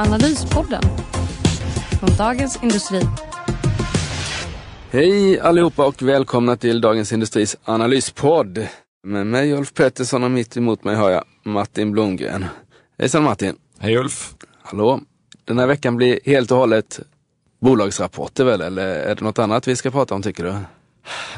Analyspodden från Dagens Industri. Hej allihopa och välkomna till Dagens Industris analyspodd. Med mig Ulf Pettersson och mitt emot mig har jag Martin Blomgren. Hejsan Martin! Hej Ulf! Hallå! Den här veckan blir helt och hållet bolagsrapporter väl, eller är det något annat vi ska prata om tycker du?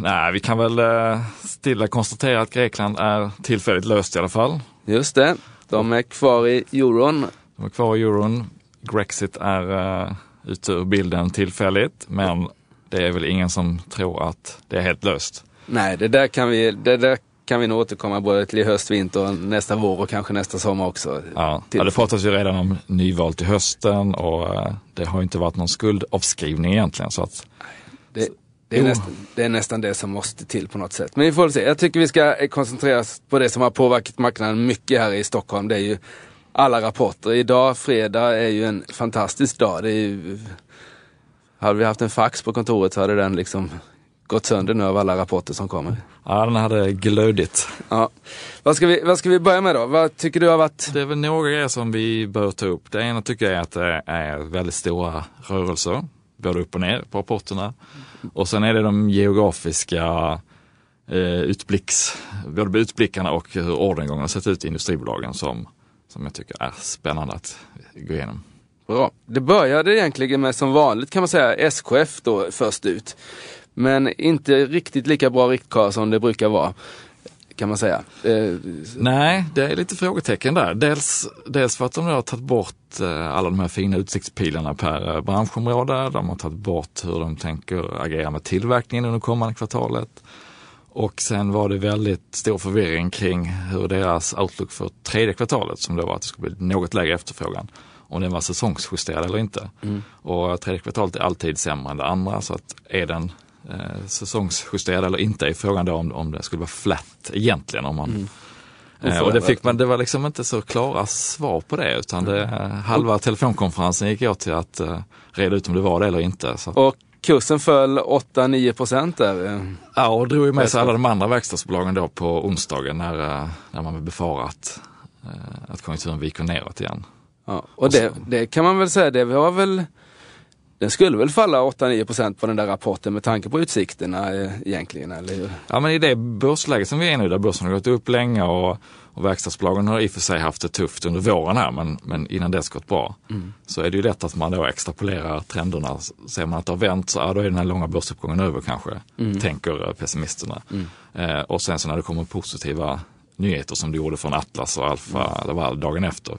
Nej, vi kan väl eh, stilla konstatera att Grekland är tillfälligt löst i alla fall. Just det, de är kvar i euron. De är kvar i euron. Grexit är uh, ute ur bilden tillfälligt, men det är väl ingen som tror att det är helt löst. Nej, det där kan vi, det där kan vi nog återkomma både till höst, vinter, nästa vår och kanske nästa sommar också. Ja, ja det pratas ju redan om nyval till hösten och uh, det har inte varit någon skuldavskrivning egentligen. Så att, det, det är, nästan, det är, nästan, det som måste till på något sätt. Men vi får väl se. Jag tycker vi ska koncentrera oss på det som har påverkat marknaden mycket här i Stockholm. Det är ju alla rapporter. Idag, fredag, är ju en fantastisk dag. Det ju, hade vi haft en fax på kontoret så hade den liksom gått sönder nu av alla rapporter som kommer. Ja, den hade glödit. Ja. Vad ska, vi, vad ska vi börja med då? Vad tycker du har varit? Det är väl några grejer som vi bör ta upp. Det ena tycker jag är att det är väldigt stora rörelser, både upp och ner på rapporterna. Och sen är det de geografiska eh, utblicks, både utblickarna och hur orderingången har sett ut i industribolagen som som jag tycker är spännande att gå igenom. Bra. Det började egentligen med som vanligt kan man säga SKF då först ut. Men inte riktigt lika bra riktkar som det brukar vara. Kan man säga. Eh, Nej, det är lite frågetecken där. Dels, dels för att de har tagit bort eh, alla de här fina utsiktspilarna per eh, branschområde. De har tagit bort hur de tänker agera med tillverkningen under kommande kvartalet. Och sen var det väldigt stor förvirring kring hur deras outlook för tredje kvartalet, som då var att det skulle bli något lägre efterfrågan, om den var säsongsjusterad eller inte. Mm. Och tredje kvartalet är alltid sämre än det andra, så att är den eh, säsongsjusterad eller inte är frågan då om, om det skulle vara flat egentligen. Om man, mm. Eh, och det, fick man, det var liksom inte så klara svar på det utan det, mm. halva telefonkonferensen gick åt till att uh, reda ut om det var det eller inte. Så. Och kursen föll 8-9 procent där. Ja, och drog ju med sig alla de andra verkstadsbolagen då på onsdagen när, eh, när man befarat eh, att konjunkturen viker neråt igen. Ja, och, och det, det, kan man väl säga, det var väl den skulle väl falla 8-9 procent på den där rapporten med tanke på utsikterna eh, egentligen, eller hur? Ja, men i det börsläget som vi är nu, där börsen har gått upp länge och och verkstadsbolagen har i och för sig haft det tufft under våren här men, men innan dess gått bra. Mm. Så är det ju lätt att man då extrapolerar trenderna. Ser man att det har vänt så ja, då är den här långa börsuppgången över kanske, mm. tänker pessimisterna. Mm. Eh, och sen så när det kommer positiva nyheter som det gjorde från Atlas och Alfa mm. var dagen efter.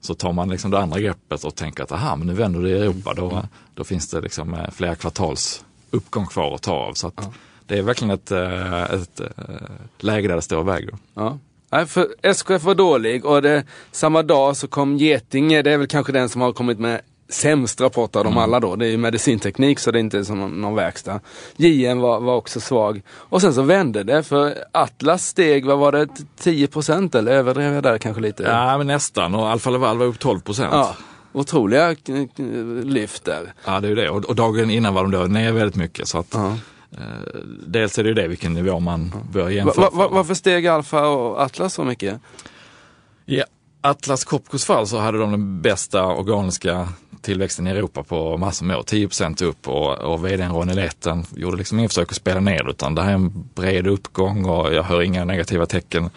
Så tar man liksom det andra greppet och tänker att aha, men nu vänder det i Europa. Då, mm. då finns det liksom eh, flera kvartals uppgång kvar att ta av. Så att ja. det är verkligen ett, eh, ett, ett eh, läge där det står och väger. Ja. Nej, för SKF var dålig och det, samma dag så kom Getinge, det är väl kanske den som har kommit med sämst rapport av dem mm. alla då. Det är ju medicinteknik så det är inte som någon, någon verkstad. JM var, var också svag. Och sen så vände det för Atlas steg, vad var det, 10% eller överdrev jag där kanske lite? Ja men nästan och Alfa Laval var upp 12 Ja, otroliga lyft där. Ja det är ju det och, och dagen innan var de då ner väldigt mycket så att Eh, dels är det ju det vilken nivå man bör jämföra. Va, va, varför steg Alfa och Atlas så mycket? Ja, Atlas Copcos fall så hade de den bästa organiska tillväxten i Europa på massor med år, 10 upp och, och vdn Ronny Leten gjorde liksom inget försök att spela ner utan det här är en bred uppgång och jag hör inga negativa tecken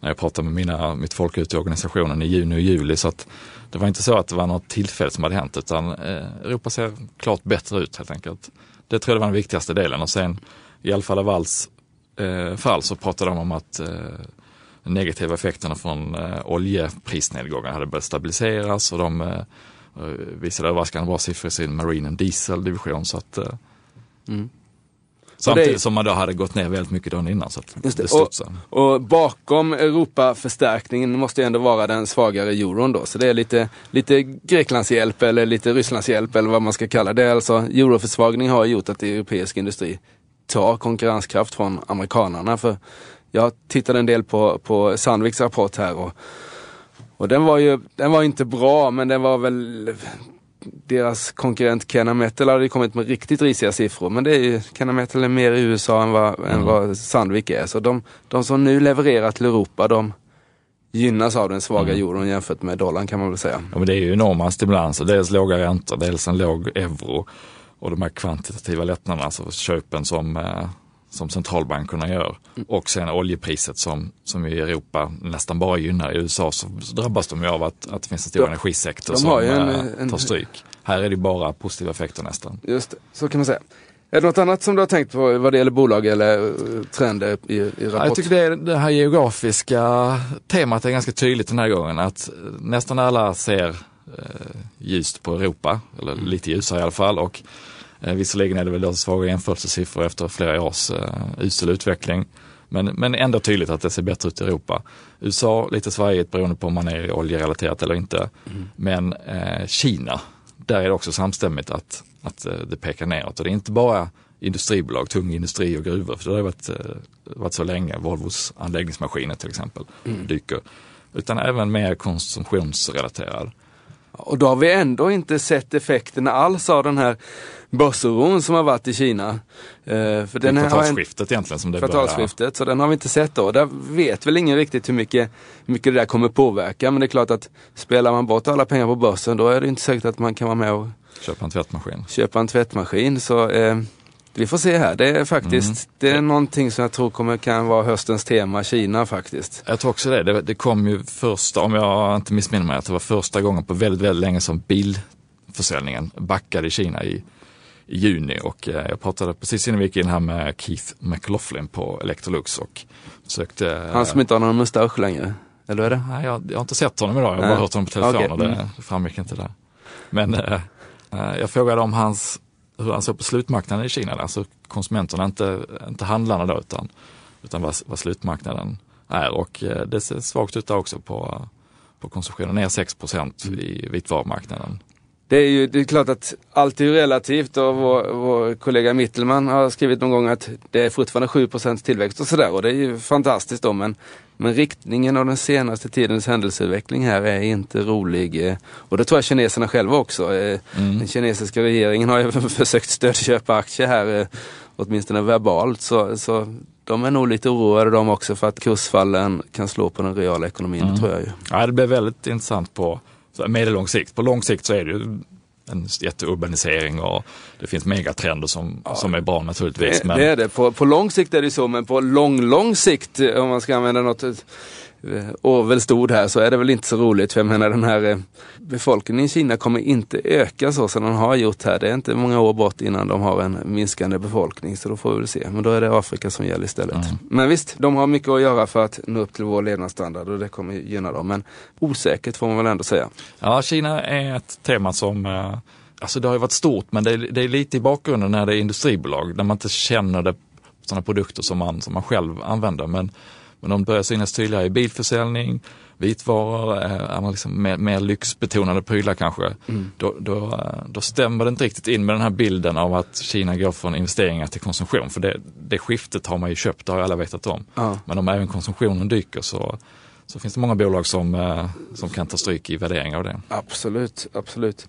när jag pratar med mina, mitt folk ute i organisationen i juni och juli. Så att det var inte så att det var något tillfälligt som hade hänt utan eh, Europa ser klart bättre ut helt enkelt. Det tror jag var den viktigaste delen och sen i alla fall Lavals eh, fall så pratade de om att eh, negativa effekterna från eh, oljeprisnedgången hade börjat stabiliseras och de eh, visade överraskande bra siffror i sin Marine and Diesel division. Så att, eh, mm. Samtidigt som man då hade gått ner väldigt mycket dagen innan. Så det. det studsade. Och, och bakom Europa-förstärkningen måste ju ändå vara den svagare euron då. Så det är lite, lite Greklandshjälp eller lite Rysslandshjälp eller vad man ska kalla det. Alltså euroförsvagning har gjort att europeisk industri tar konkurrenskraft från amerikanarna. För jag tittade en del på, på Sandviks rapport här och, och den var ju den var inte bra men den var väl deras konkurrent Kenna Metal hade kommit med riktigt risiga siffror. Men det är ju, Kenna Metal är mer i USA än vad, än vad Sandvik är. Så de, de som nu levererar till Europa, de gynnas av den svaga euron jämfört med dollarn kan man väl säga. Ja, men det är ju enorma stimulanser. Dels låga räntor, dels en låg euro och de här kvantitativa lättnaderna, alltså köpen som, eh, som centralbankerna gör. Och sen oljepriset som, som i Europa nästan bara gynnar. I USA så, drabbas de ju av att, att det finns en stor De- energisektor som en- eh, en- tar stryk. Här är det bara positiva effekter nästan. Just det, så kan man säga. Är det något annat som du har tänkt på vad det gäller bolag eller eh, trender i, i rapport? Ja, jag tycker det, är- det här geografiska temat är ganska tydligt den här gången. Att eh, nästan alla ser eh, ljust på Europa, eller lite ljusare i alla fall. Och eh, visserligen är det väl då svaga jämförelsesiffror efter flera års eh, usel utveckling. Men, men ändå tydligt att det ser bättre ut i Europa. USA lite svajigt beroende på om man är oljerelaterat eller inte. Men eh, Kina, där är det också samstämmigt att, att eh, det pekar neråt. Och det är inte bara industribolag, tung industri och gruvor, för det har varit, eh, varit så länge. Volvos anläggningsmaskiner till exempel dyker. Utan även mer konsumtionsrelaterad. Och då har vi ändå inte sett effekterna alls av den här börsoron som har varit i Kina. Eh, för Det är har en, kvartalsskiftet egentligen som det börjar. kvartalsskiftet, så den har vi inte sett då. Där vet väl ingen riktigt hur mycket, hur mycket det där kommer påverka. Men det är klart att spelar man bort alla pengar på börsen då är det inte säkert att man kan vara med och Köpa en tvättmaskin. köpa en tvättmaskin. Så eh, vi får se här. Det är faktiskt, Mm. det är någonting som jag tror kommer, kan vara höstens tema, Kina faktiskt. Jag tror också det. det. Det kom ju första, om jag inte missminner mig, att det var första gången på väldigt, väldigt länge som bilförsäljningen backade i Kina i, i juni. Och eh, jag pratade precis innan vi gick in här med Keith McLaughlin på Electrolux och försökte... Han som inte har någon mustasch längre. Eller är det? Nej, jag, jag har inte sett honom idag, jag har bara hört honom på telefon Okej, och det mm. framgick inte där. Men eh, eh, jag frågade om hans, hur han såg på slutmarknaden i Kina, alltså konsumenterna, inte, inte handlarna då, utan, utan vad, vad slutmarknaden är. Och eh, det ser svagt ut där också på, på konsumtionen, ner 6 Mm. i vitvarumarknaden. Det är ju det är klart att allt är ju relativt och vår, vår kollega Mittelman har skrivit någon gång att det är fortfarande 7 tillväxt och sådär och det är ju fantastiskt då men, men riktningen av den senaste tidens händelseutveckling här är inte rolig eh, och det tror jag kineserna själva också. Eh, Den kinesiska regeringen har ju försökt stödköpa aktier här eh, åtminstone verbalt så, så de är nog lite oroade de också för att kursfallen kan slå på den reala ekonomin, det tror jag ju. Ja, det blir väldigt intressant på så här medellång sikt. På lång sikt så är det ju en jätteurbanisering och det finns megatrender som, som är bra naturligtvis. Det, Men, det är det. På, på lång sikt är det så, men på lång, lång sikt, eh, om man ska använda något eh, Orwell stod här, så är det väl inte så roligt. För jag menar den här eh, befolkningen i Kina kommer inte öka så som den har gjort här. Det är inte många år bort innan de har en minskande befolkning, så då får vi väl se. Men då är det Afrika som gäller istället. Men visst, de har mycket att göra för att nå upp till vår levnadsstandard och det kommer gynna dem. Men osäkert får man väl ändå säga. Ja, Kina är ett tema som, eh, alltså det har ju varit stort men det är, det är lite i bakgrunden när det är industribolag, när man inte känner det, sådana produkter som man, som man själv använder. Men, men de börjar synas tydligare i bilförsäljning, vitvaror, liksom mer, mer lyxbetonade prylar kanske. Då, då, eh, då stämmer det inte riktigt in med den här bilden av att Kina går från investeringar till konsumtion. För det, det skiftet har man ju köpt, det har ju alla vetat om. Ja. Men om även konsumtionen dyker så, så finns det många bolag som, eh, som kan ta stryk i värdering av det. Absolut, absolut.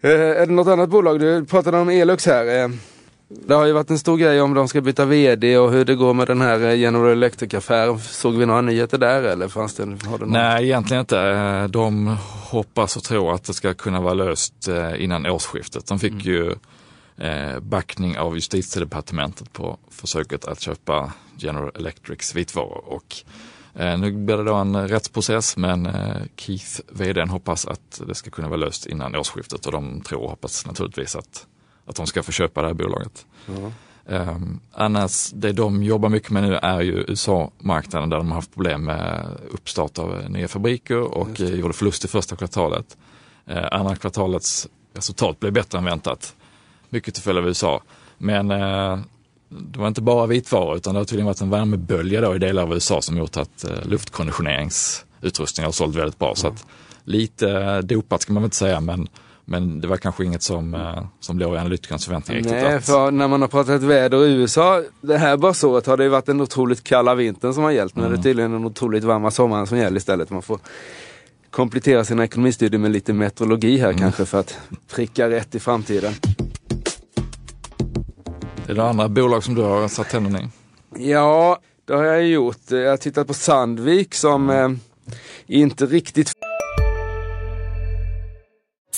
Eh, är det något annat bolag? Du pratade om Elux här. Eh, det har ju varit en stor grej om de ska byta VD och hur det går med den här eh, General Electric-affären. Såg vi några nyheter där eller fanns det? Har någon? Nej, egentligen inte. Eh, De hoppas och tror att det ska kunna vara löst eh, innan årsskiftet. De fick ju eh, backning av justitiedepartementet på försöket att köpa General Electrics vitvaror. Och nu blir det då en rättsprocess men Keith, vdn, hoppas att det ska kunna vara löst innan årsskiftet och de tror och hoppas naturligtvis att, att de ska få köpa det här bolaget. Um, annars, det de jobbar mycket med nu är ju USA-marknaden där de har haft problem med uppstart av nya fabriker och gjorde förlust i första kvartalet. Eh, andra kvartalets resultat blev bättre än väntat. Mycket till följd av USA. Men eh, det var inte bara vitvaror utan det har tydligen varit en värmebölja då i delar av USA som gjort att eh, luftkonditioneringsutrustning har sålt väldigt bra. Mm. Så att lite dopat ska man väl inte säga men men det var kanske inget som, eh, som låg i analytikernas förväntningar riktigt. Nej, för när man har pratat väder i USA, det här basåret har det varit den otroligt kalla vintern som har gällt. Men mm. det är tydligen den otroligt varma sommaren som gäller istället. Man får komplettera sina ekonomistudier med lite meteorologi här mm. kanske för att pricka rätt i framtiden. Är det andra bolag som du har satt tänderna i? Ja, det har jag gjort. Jag har tittat på Sandvik som eh, inte riktigt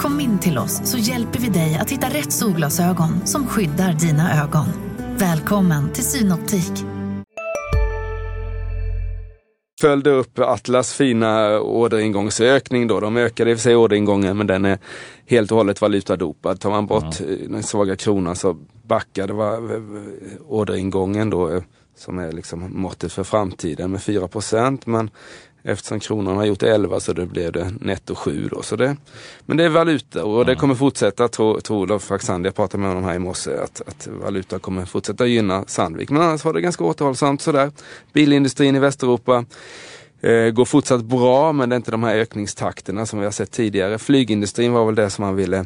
Kom in till oss så hjälper vi dig att hitta rätt solglasögon som skyddar dina ögon. Välkommen till Synoptik. Följde upp Atlas fina orderingångsökning då. De ökade i och för sig orderingången men den är helt och hållet valutadopad. Tar man bort mm. den svaga kronan så backade orderingången då som är liksom måttet för framtiden med 4 men Eftersom kronan har gjort 11 så det blev det netto 7 då. Så det, men det är valuta och det kommer fortsätta, tror tro Olof Faxandi, jag pratade med honom här i morse, att, att valuta kommer fortsätta gynna Sandvik. Men annars var det ganska återhållsamt sådär. Bilindustrin i Västeuropa eh, går fortsatt bra men det är inte de här ökningstakterna som vi har sett tidigare. Flygindustrin var väl det som man ville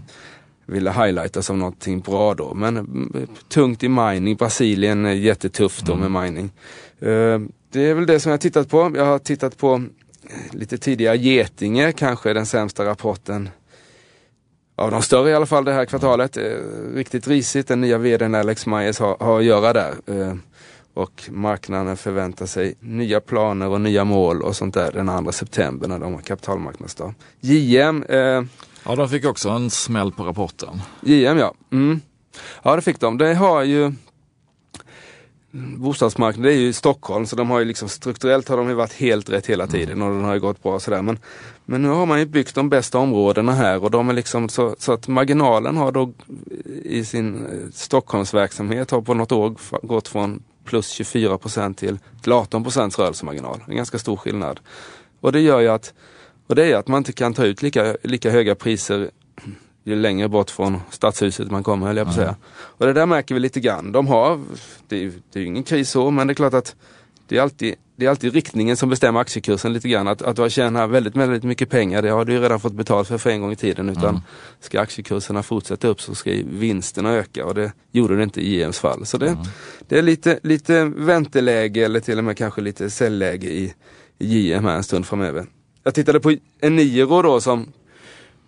ville highlighta som någonting bra då. Men mm, tungt i mining, Brasilien är jättetufft då mm. med mining. Uh, det är väl det som jag har tittat på. Jag har tittat på eh, lite tidigare Getinge, kanske den sämsta rapporten av de större i alla fall det här kvartalet. Eh, riktigt risigt. Den nya vdn Alex Myers har, har att göra där. Eh, och marknaden förväntar sig nya planer och nya mål och sånt där den 2 september när de har kapitalmarknadsdag. JM. Eh, ja, de fick också en smäll på rapporten. JM ja. Mm. Ja, det fick de. Det har ju bostadsmarknaden är ju i Stockholm så de har ju liksom strukturellt har de ju varit helt rätt hela tiden och den har ju gått bra sådär. Men, men nu har man ju byggt de bästa områdena här och de är liksom så, så att marginalen har då i sin eh, Stockholmsverksamhet har på något år gått från plus 24 procent till, till 18 procents rörelsemarginal. En ganska stor skillnad. Och det gör ju att, och det är att man inte kan ta ut lika, lika höga priser ju längre bort från stadshuset man kommer höll jag på att säga. Och det där märker vi lite grann. De har, det är, det är ingen kris så, men det är klart att det är alltid, det är alltid riktningen som bestämmer aktiekursen lite grann. Att, att du har tjänat väldigt, väldigt mycket pengar, det har du redan fått betalt för för en gång i tiden. Utan mm. ska aktiekurserna fortsätta upp så ska vinsterna öka och det gjorde det inte i JMs fall. Så det, mm. det är lite, lite vänteläge eller till och med kanske lite säljläge i, i JM här en stund framöver. Jag tittade på Eniro då som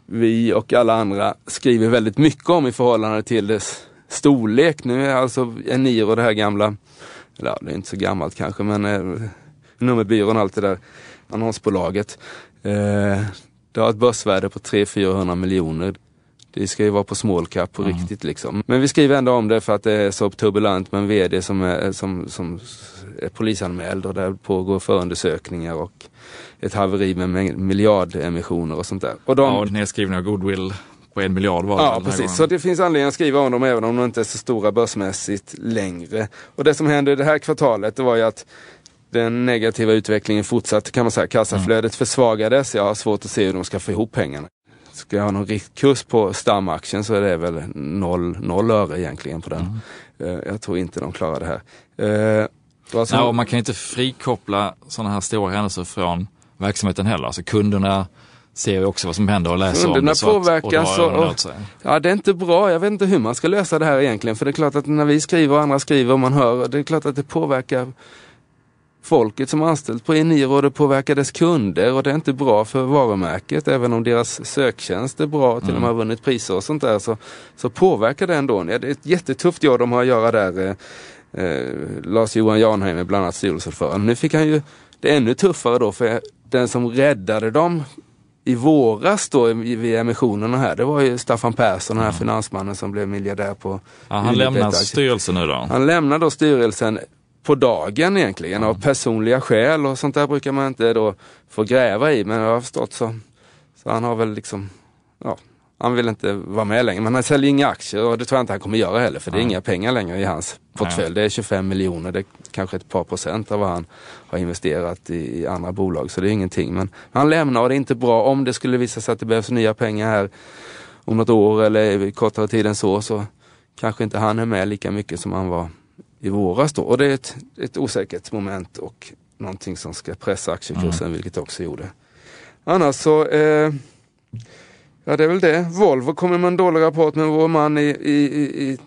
vi och alla andra skriver väldigt mycket om i förhållande till dess storlek. Nu är alltså Eniro det här gamla, eller ja, det är inte så gammalt kanske, men eh, nummerbyrån och allt det där, annonsbolaget. Eh, det har ett börsvärde på 300-400 miljoner. Det ska ju vara på small cap på mm. riktigt liksom. Men vi skriver ändå om det för att det är så turbulent med en VD som är, som, som är polisanmäld och där pågår förundersökningar och ett haveri med miljardemissioner och sånt där. Och de... Ja, nedskrivning av goodwill på en miljard var det Ja, precis. Gången. Så det finns anledning att skriva om dem även om de inte är så stora börsmässigt längre. Och det som hände det här kvartalet det var ju att den negativa utvecklingen fortsatte kan man säga. Kassaflödet mm. försvagades. Jag har svårt att se hur de ska få ihop pengarna. Ska jag ha någon riktkurs på stamaktien så är det väl noll, noll öre egentligen på den. Mm. Jag tror inte de klarar det här. Eh, alltså... Nej, man kan inte frikoppla sådana här stora händelser från verksamheten heller. Alltså kunderna ser ju också vad som händer och läser kunderna om det. påverkas och, och, Ja, det är inte bra. Jag vet inte hur man ska lösa det här egentligen. För det är klart att när vi skriver och andra skriver och man hör, det är klart att det påverkar folket som anställt på Eniro och det påverkar dess kunder och det är inte bra för varumärket. Även om deras söktjänst är bra, till och med har vunnit priser och sånt där, så, så påverkar det ändå. Det är ett jättetufft jobb de har att göra där. Eh, eh Lars-Johan Janheim är bland annat styrelseordförande. Nu fick han ju det ännu tuffare då för den som räddade dem i våras då vid emissionerna här, det var ju Staffan Persson, den här finansmannen som blev miljardär på ja, Han lämnar styrelsen nu då? Han lämnar då styrelsen på dagen egentligen. Av personliga skäl och sånt där brukar man inte då få gräva i. Men jag har förstått så, så han har väl liksom, ja, han vill inte vara med längre. Men han säljer inga aktier och det tror jag inte han kommer göra heller. För det är inga pengar längre i hans portfölj. Det är 25 miljoner, det är kanske ett par procent av vad han har investerat i, andra bolag. Så det är ingenting. Men han lämnar och det är inte bra. Om det skulle visa sig att det behövs nya pengar här om något år eller kortare tid än så, så kanske inte han är med lika mycket som han var i våras då. Och det är ett, ett osäkert moment och någonting som ska pressa aktiekursen, vilket det också gjorde. Annars så, eh, ja det är väl det. Volvo kommer med en dålig rapport med vår man i, i, i,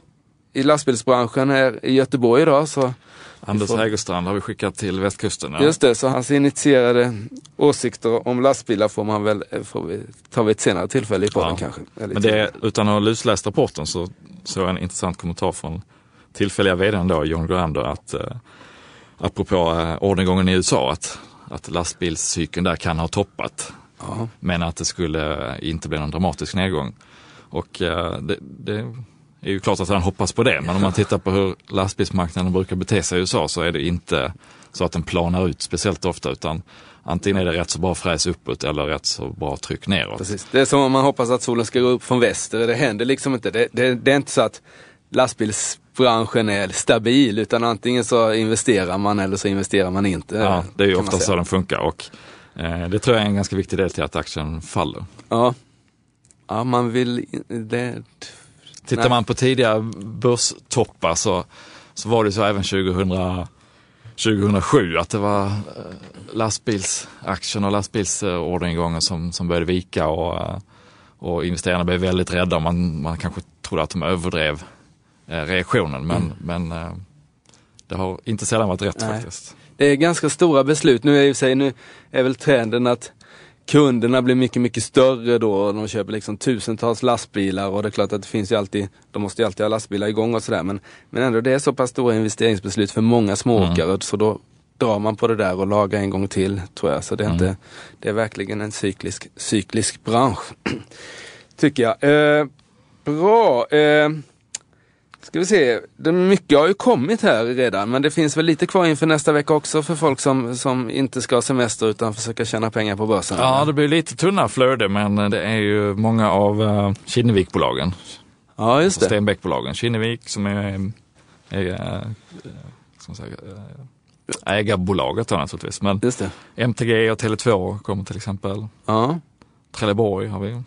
i lastbilsbranschen här i Göteborg idag. Så Anders får- Hägerstrand har vi skickat till västkusten. Ja. Just det, så hans initierade åsikter om lastbilar får man väl, eh, får vi, tar vi ett senare tillfälle i podden Ja. kanske. Men det, utan att ha lusläst rapporten så såg jag en intressant kommentar från tillfälliga vdn då, John Grander, att eh, apropå eh, ordergången i USA, att, att lastbilscykeln där kan ha toppat. Ja. Men att det skulle eh, inte bli någon dramatisk nedgång. Och eh, det, det är ju klart att han hoppas på det, men om man tittar på hur lastbilsmarknaden brukar bete sig i USA så är det inte så att den planar ut speciellt ofta, utan antingen är det rätt så bra fräs uppåt eller rätt så bra tryck neråt. Precis. Det är som om man hoppas att solen ska gå upp från väster. Det händer liksom inte. Det, det, det är inte så att lastbilsbranschen är stabil utan antingen så investerar man eller så investerar man inte. Ja, det är ju ofta så den funkar och eh, det tror jag är en ganska viktig del till att aktien faller. Ja. ja, man vill... Det, Tittar Nej. man på tidiga börstoppar så, så var det så även 2000, 2007 att det var eh, lastbilsaktien och lastbilsorderingången som, som började vika och, eh, och investerarna blev väldigt rädda. Man, man kanske trodde att de överdrev reaktionen men, men eh, det har inte sällan varit rätt Nej. faktiskt. det är ganska stora beslut. Nu är ju sig, nu är väl trenden att kunderna blir mycket, mycket större då. De köper liksom tusentals lastbilar och det är klart att det finns ju alltid, de måste ju alltid ha lastbilar igång och sådär. Men, men ändå det är så pass stora investeringsbeslut för många smååkare så då drar man på det där och lagar en gång till tror jag. Så det är, inte, det är verkligen en cyklisk, cyklisk bransch. Tycker jag. Eh, bra. Eh, Ska vi se, det, mycket har ju kommit här redan men det finns väl lite kvar inför nästa vecka också för folk som, som inte ska ha semester utan försöka tjäna pengar på börsen. Ja, det blir lite tunna flöde men det är ju många av uh, Kinnevikbolagen, ja just det. Stenbeckbolagen. Kinnevik som är, är äh, ska man säga, äh, ägarbolaget då naturligtvis. Men Just det. MTG och Tele2 kommer till exempel. Ja, Trelleborg har vi.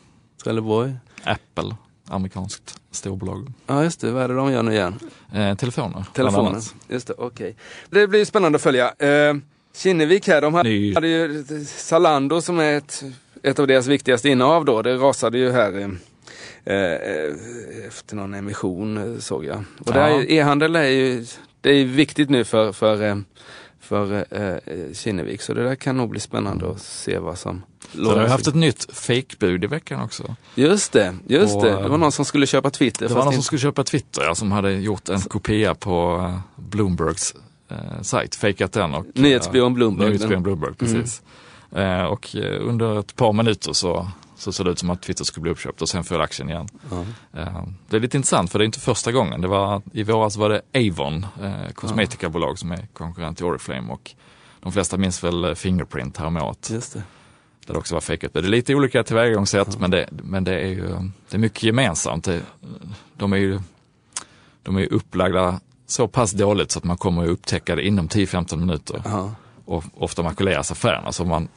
Trelleborg. Apple, amerikanskt storbolag. Ja just det, vad är det de gör nu igen? Eh, telefoner. annat. Just det, okej. Det blir spännande att följa. Eh, Kinnevik här, de hade, Ny- hade ju Zalando som är ett, ett av deras viktigaste innehav då. Det rasade ju här eh, eh, efter någon emission eh, såg jag. Och Ja. är- e-handel är ju det är viktigt nu för, för, eh, för eh, Kinnevik. Så det där kan nog bli spännande att se vad som Så har haft ett nytt fejkbud i veckan också. Just det, just Och, det. Det var eh, någon som skulle köpa Twitter. Det var någon som inte- skulle köpa Twitter ja, som hade gjort en kopia på eh, Bloombergs eh, sajt, fejkat den. Och, Nyhetsbyrån Bloomberg. Nyhetsbyrån Bloomberg, precis. Eh, och eh, under ett par minuter så, så såg det ut som att Twitter skulle bli uppköpt och sen föll aktien igen. Eh, det är lite intressant för det är inte första gången. Det var, I våras var det Avon, eh, kosmetikabolag som är konkurrent till Oriflame och de flesta minns väl eh, Fingerprint häromåret. Just det. Där det också var fejkat. Det är lite olika tillvägagångssätt men, det, men det är ju det är mycket gemensamt. Det, de är ju de är upplagda så pass dåligt så att man kommer att upptäcka det inom 10-15 minuter. Ja. Och ofta makuleras affärerna. Så man,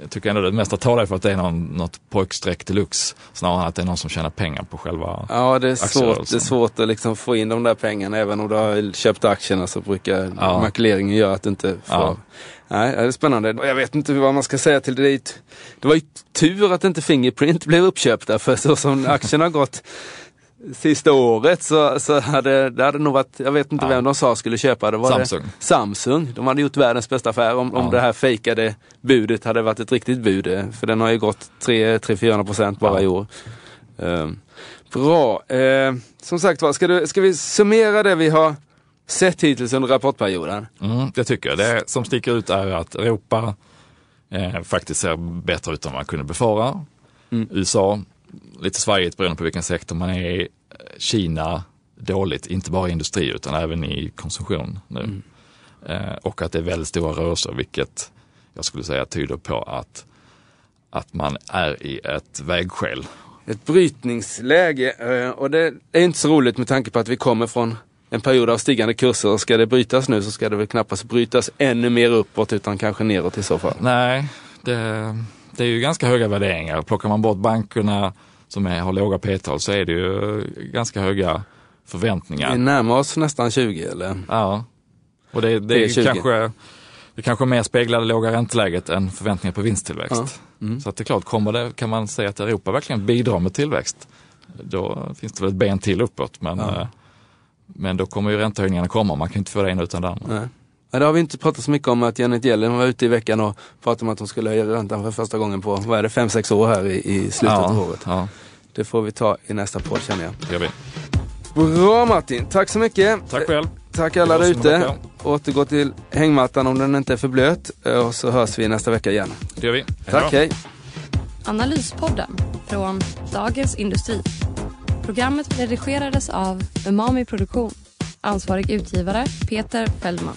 jag tycker ändå det mesta talar för att det är någon, något pojkstreck deluxe snarare än att det är någon som tjänar pengar på själva Ja, det är, svårt, det är svårt att liksom få in de där pengarna. Även om du har köpt aktierna så brukar Ja. makuleringen göra att du inte får... Ja. Nej, det är spännande. Jag vet inte vad man ska säga till det. Det var ju tur att inte Fingerprint blev uppköpta. För så som aktierna har gått sista året så, så hade det hade nog varit, jag vet inte Ja. vem de sa skulle köpa det. Var Samsung. Det Samsung. De hade gjort världens bästa affär om, om Ja. det här fejkade budet hade varit ett riktigt bud. eh, För den har ju gått 300-400 procent bara Ja. i år. Ehm, bra. Eh, som sagt var, ska, du, ska vi summera det vi har sett hittills under rapportperioden? Mm, det tycker jag. Det som sticker ut är att Europa eh, faktiskt ser bättre ut än man kunde befara. Mm. USA, lite svajigt beroende på vilken sektor man är i. Kina, dåligt, inte bara i industri utan även i konsumtion nu. Mm. Eh, och att det är väldigt stora rörelser, vilket jag skulle säga tyder på att, att man är i ett vägskäl. Ett brytningsläge eh, och det är inte så roligt med tanke på att vi kommer från en period av stigande kurser. Ska det brytas nu så ska det väl knappast brytas ännu mer uppåt utan kanske neråt i så fall. Nej, det, det är ju ganska höga värderingar. Plockar man bort bankerna som är, har låga p-tal så är det ju ganska höga förväntningar. Vi närmar oss nästan 20 eller? Ja, och det, det, är kanske, det kanske mer speglar det låga ränteläget än förväntningar på vinsttillväxt. Ja. Mm. Så att det är klart, kommer det, kan man säga att Europa verkligen bidrar med tillväxt, då finns det väl ett ben till uppåt. Men, ja. Eh, men då kommer ju räntehöjningarna komma, man kan inte få det ena utan det andra. Nej. Ja, det har vi inte pratat så mycket om att Janet Yellen var ute i veckan och pratade om att hon skulle höja räntan för första gången på, vad är det, fem sex år här i, i slutet ja, av året. Ja. Det får vi ta i nästa podd känner jag. Det gör vi. Bra Martin, tack så mycket. Tack själv. Tack alla där ute. Återgå till hängmattan om den inte är för blöt och så hörs vi nästa vecka igen. Det gör vi. Tack, hej. Analyspodden från Dagens Industri. Programmet redigerades av Umami Produktion. Ansvarig utgivare Peter Fellman.